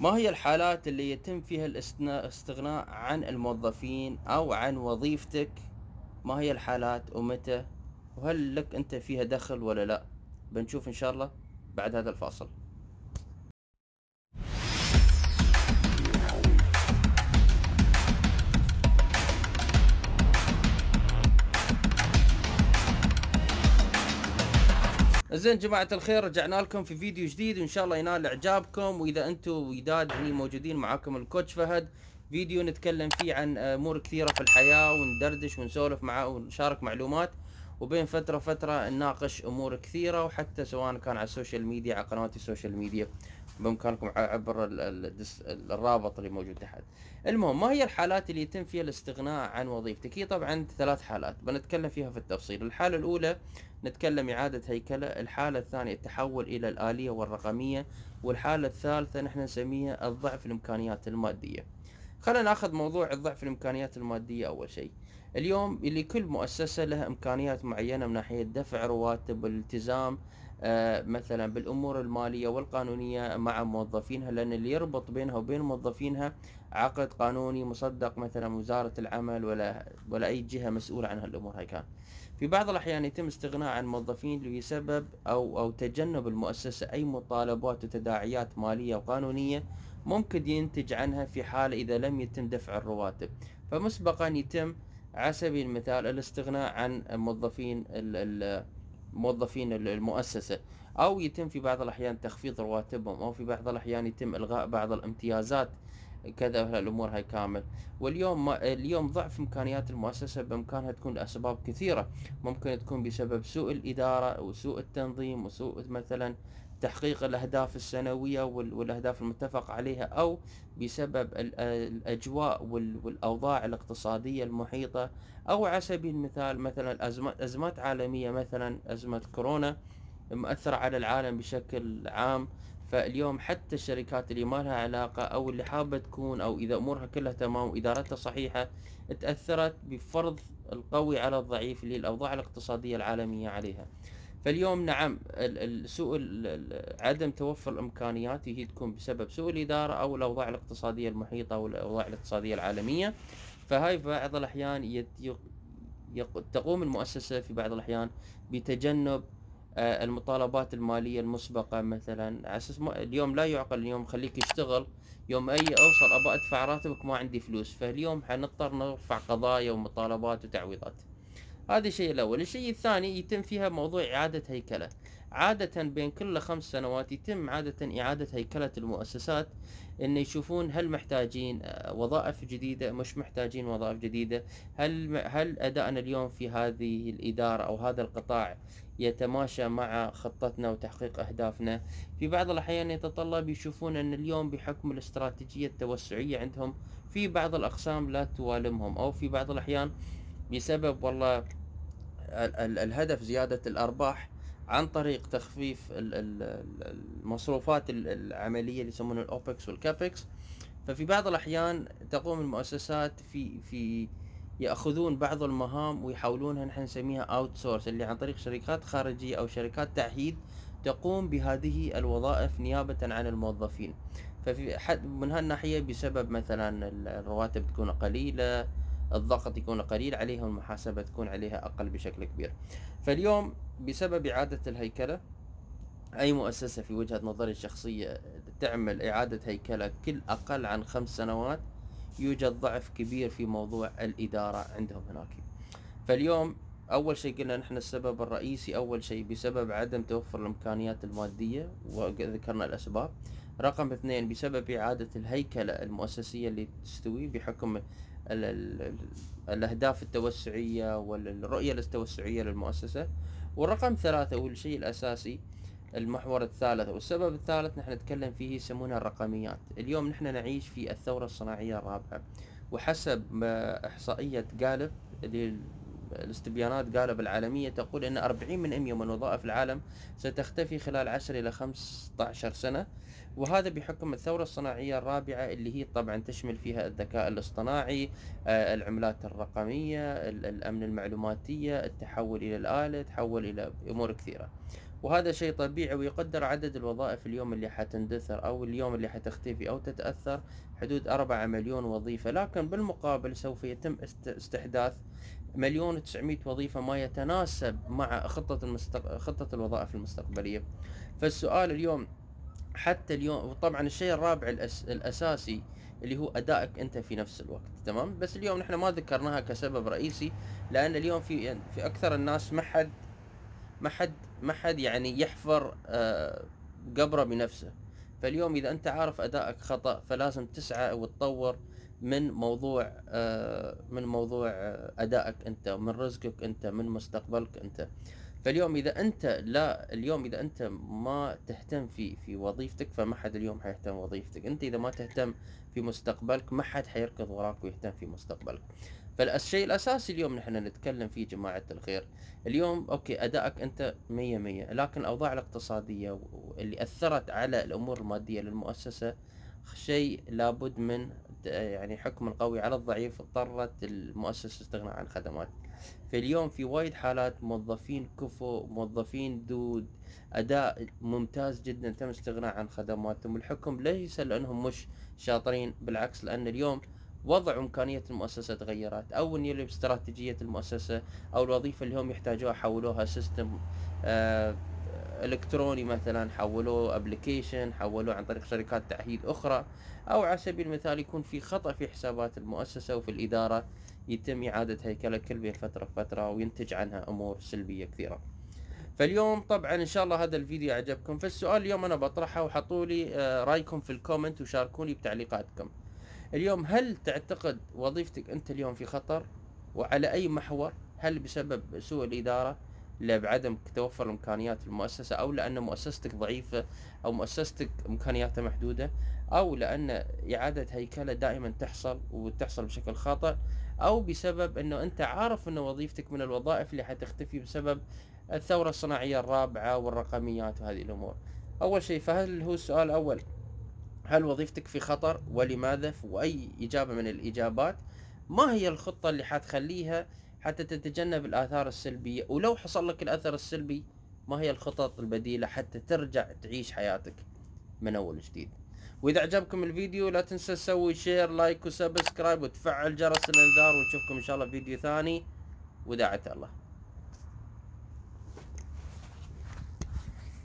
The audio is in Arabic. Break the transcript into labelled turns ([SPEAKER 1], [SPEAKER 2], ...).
[SPEAKER 1] ما هي الحالات اللي يتم فيها الاستغناء عن الموظفين أو عن وظيفتك؟ ما هي الحالات ومتى؟ وهل لك أنت فيها دخل ولا لا؟ بنشوف إن شاء الله بعد هذا الفاصل. زين جماعة الخير رجعنا لكم في فيديو جديد وإن شاء الله ينال إعجابكم. وإذا أنتم وداد هني موجودين معاكم ال coach فهد فيديو نتكلم فيه عن أمور كثيرة في الحياة وندردش ونسولف معاه ونشارك معلومات. وبين فترة وفترة نناقش أمور كثيرة وحتى سواء كان على ال social media على قنوات ال social media بإمكانكم عبر الرابط اللي موجود تحت. المهم ما هي الحالات اللي يتم فيها الاستغناء عن وظيفتك؟ هي طبعا ثلاث حالات بنتكلم فيها في التفصيل. الحالة الأولى نتكلم إعادة هيكلة، الحالة الثانية التحول إلى الآلية والرقمية، والحالة الثالثة نحن نسميها الضعف الإمكانيات المادية. خلينا ناخذ موضوع الضعف الإمكانيات المادية أول شيء. اليوم اللي كل مؤسسة لها إمكانيات معينة من ناحية دفع رواتب والالتزام آه، مثلا بالأمور المالية والقانونية مع موظفينها لأن اللي يربط بينها وبين موظفينها عقد قانوني مصدق مثلا وزارة العمل ولا ولا أي جهة مسؤولة عن هالامور هاي كان. في بعض الأحيان يتم استغناء عن موظفين لسبب أو أو تجنب المؤسسة أي مطالبات وتداعيات مالية وقانونيه ممكن ينتج عنها في حال إذا لم يتم دفع الرواتب. فمسبقا يتم على سبيل المثال الاستغناء عن موظفين موظفين المؤسسة أو يتم في بعض الأحيان تخفيض رواتبهم أو في بعض الأحيان يتم إلغاء بعض الامتيازات كذا الأمور هاي كامل. واليوم ما اليوم ضعف إمكانيات المؤسسة بإمكانها تكون لأسباب كثيرة. ممكن تكون بسبب سوء الإدارة وسوء التنظيم وسوء مثلا تحقيق الأهداف السنوية والأهداف المتفق عليها أو بسبب الأجواء والأوضاع الاقتصادية المحيطة. أو على سبيل المثال مثلا أزمات, أزمات عالمية مثلا أزمة كورونا مؤثرة على العالم بشكل عام. فاليوم حتى الشركات اللي ما لها علاقة أو اللي حابة تكون أو إذا أمورها كلها تمام وإدارتها صحيحة تأثرت بفرض القوي على الضعيف اللي الأوضاع الاقتصادية العالمية عليها. فاليوم نعم سوء عدم توفر الإمكانيات هي تكون بسبب سوء الإدارة أو الأوضاع الاقتصادية المحيطة أو الأوضاع الاقتصادية العالمية. فهاي في بعض الأحيان تقوم المؤسسة في بعض الأحيان بتجنب المطالبات المالية المسبقة مثلا. على أساس اليوم لا يعقل اليوم خليك يشتغل يوم أي أوصل ابى أدفع راتبك ما عندي فلوس. فاليوم حنضطر نرفع قضايا ومطالبات وتعويضات. هذا الشيء الأول. الشيء الثاني يتم فيها موضوع إعادة هيكلة. عادة بين كل خمس سنوات يتم عادة إعادة هيكلة المؤسسات إن يشوفون هل محتاجين آه، وظائف جديدة مش محتاجين وظائف جديدة. هل هل أدائنا اليوم في هذه الإدارة أو هذا القطاع يتماشى مع خطتنا وتحقيق أهدافنا؟ في بعض الأحيان يتطلب يشوفون أن اليوم بحكم الاستراتيجية التوسعية عندهم في بعض الأقسام لا توالمهم أو في بعض الأحيان بسبب والله الهدف زيادة الأرباح عن طريق تخفيف المصروفات العملية اللي يسمونها ال OPEX وال CAPEX ففي بعض الأحيان تقوم المؤسسات في في يأخذون بعض المهام ويحولونها نحن نسميها outsource اللي عن طريق شركات خارجية أو شركات تعهيد تقوم بهذه الوظائف نيابة عن الموظفين. ففي حد من هالناحية بسبب مثلا الرواتب تكون قليلة الضغط يكون قليل عليها والمحاسبة تكون عليها أقل بشكل كبير. فاليوم بسبب إعادة الهيكلة أي مؤسسة في وجهة نظري الشخصية تعمل إعادة هيكلة كل أقل عن خمس سنوات يوجد ضعف كبير في موضوع الإدارة عندهم هناك. فاليوم أول شيء قلنا نحن السبب الرئيسي أول شيء بسبب عدم توفر الإمكانيات المادية وذكرنا الأسباب. رقم اثنين بسبب إعادة الهيكلة المؤسسية اللي تستوي بحكم ال ال الأهداف التوسعية والرؤية التوسعية للمؤسسة. والرقم ثلاثة والشيء الأساسي المحور الثالث. والسبب الثالث نحن نتكلم فيه يسمونها الرقميات. اليوم نحن نعيش في الثورة الصناعية الرابعة. وحسب إحصائية اللي الاستبيانات قالب العالمية تقول أن 40 من 100 من وظائف العالم ستختفي خلال 10 إلى 15 سنة. وهذا بحكم الثورة الصناعية الرابعة اللي هي طبعا تشمل فيها الذكاء الاصطناعي آه، العملات الرقمية الأمن المعلوماتية التحول إلى الآلة تحول إلى أمور كثيرة. وهذا شيء طبيعي ويقدر عدد الوظائف اليوم اللي حتندثر أو اليوم اللي حتختفي أو تتأثر حدود أربعة مليون وظيفة. لكن بالمقابل سوف يتم استحداث مليون وتسعمية وظيفة ما يتناسب مع خطة المستق... خطة الوظائف المستقبلية. فالسؤال اليوم حتى اليوم طبعا الشيء الرابع الأس... الأساسي اللي هو أدائك أنت في نفس الوقت تمام؟ بس اليوم نحن ما ذكرناها كسبب رئيسي لأن اليوم في في أكثر الناس ما حد ما حد ما حد يعني يحفر آه قبره بنفسه. فاليوم إذا أنت عارف أدائك خطأ فلازم تسعى وتطور من موضوع آه من موضوع آه أدائك أنت من رزقك أنت من مستقبلك أنت. فاليوم إذا أنت لا اليوم إذا أنت ما تهتم في في وظيفتك فما حد اليوم حيهتم وظيفتك. أنت إذا ما تهتم في مستقبلك ما حد حيركض وراك ويهتم في مستقبلك. فالشيء الأساسي اليوم نحن نتكلم فيه جماعة الخير. اليوم أوكي أدائك أنت مية مية لكن الاوضاع الاقتصادية اللي أثرت على الأمور المادية للمؤسسة شيء لابد من يعني حكم القوي على الضعيف اضطرت المؤسسة استغناء عن خدمات. فاليوم في وايد حالات موظفين كفو موظفين دود أداء ممتاز جدا تم استغناء عن خدماتهم. الحكم ليس لأنهم مش شاطرين بالعكس لأن اليوم وضع وامكانيه المؤسسة تغيرت. أو إن استراتيجية المؤسسة أو الوظيفة اللي هم يحتاجوها حولوها system آه إلكتروني مثلا حولوه application حولوه عن طريق شركات تعهيد أخرى أو على سبيل المثال يكون في خطأ في حسابات المؤسسة وفي الإدارة يتم إعادة هيكلة كل بين فترة وفتره وينتج عنها أمور سلبية كثيرة. فاليوم طبعا إن شاء الله هذا الفيديو عجبكم فالسؤال اليوم أنا بطرحه وحطوا لي آه، رأيكم في ال comment وشاركوني بتعليقاتكم. اليوم هل تعتقد وظيفتك أنت اليوم في خطر؟ وعلى أي محور؟ هل بسبب سوء الإدارة؟ لا بعدم توفر امكانيات المؤسسه أو لأن مؤسستك ضعيفة أو مؤسستك امكانياتها محدودة أو لأن إعادة هيكلة دائما تحصل وتحصل بشكل خاطئ أو بسبب إنه أنت عارف ان وظيفتك من الوظائف اللي حتختفي بسبب الثورة الصناعية الرابعة والرقميات وهذه الأمور. أول شيء فهل هو السؤال الأول هل وظيفتك في خطر؟ ولماذا؟ وأي إجابة من الإجابات؟ ما هي الخطة اللي حتخليها حتى تتجنب الآثار السلبية. ولو حصل لك الأثر السلبي ما هي الخطط البديلة حتى ترجع تعيش حياتك من أول جديد. وإذا عجبكم الفيديو لا تنسى تسوي share like و subscribe وتفعل جرس الإنذار ونشوفكم إن شاء الله في فيديو ثاني. وداعة الله.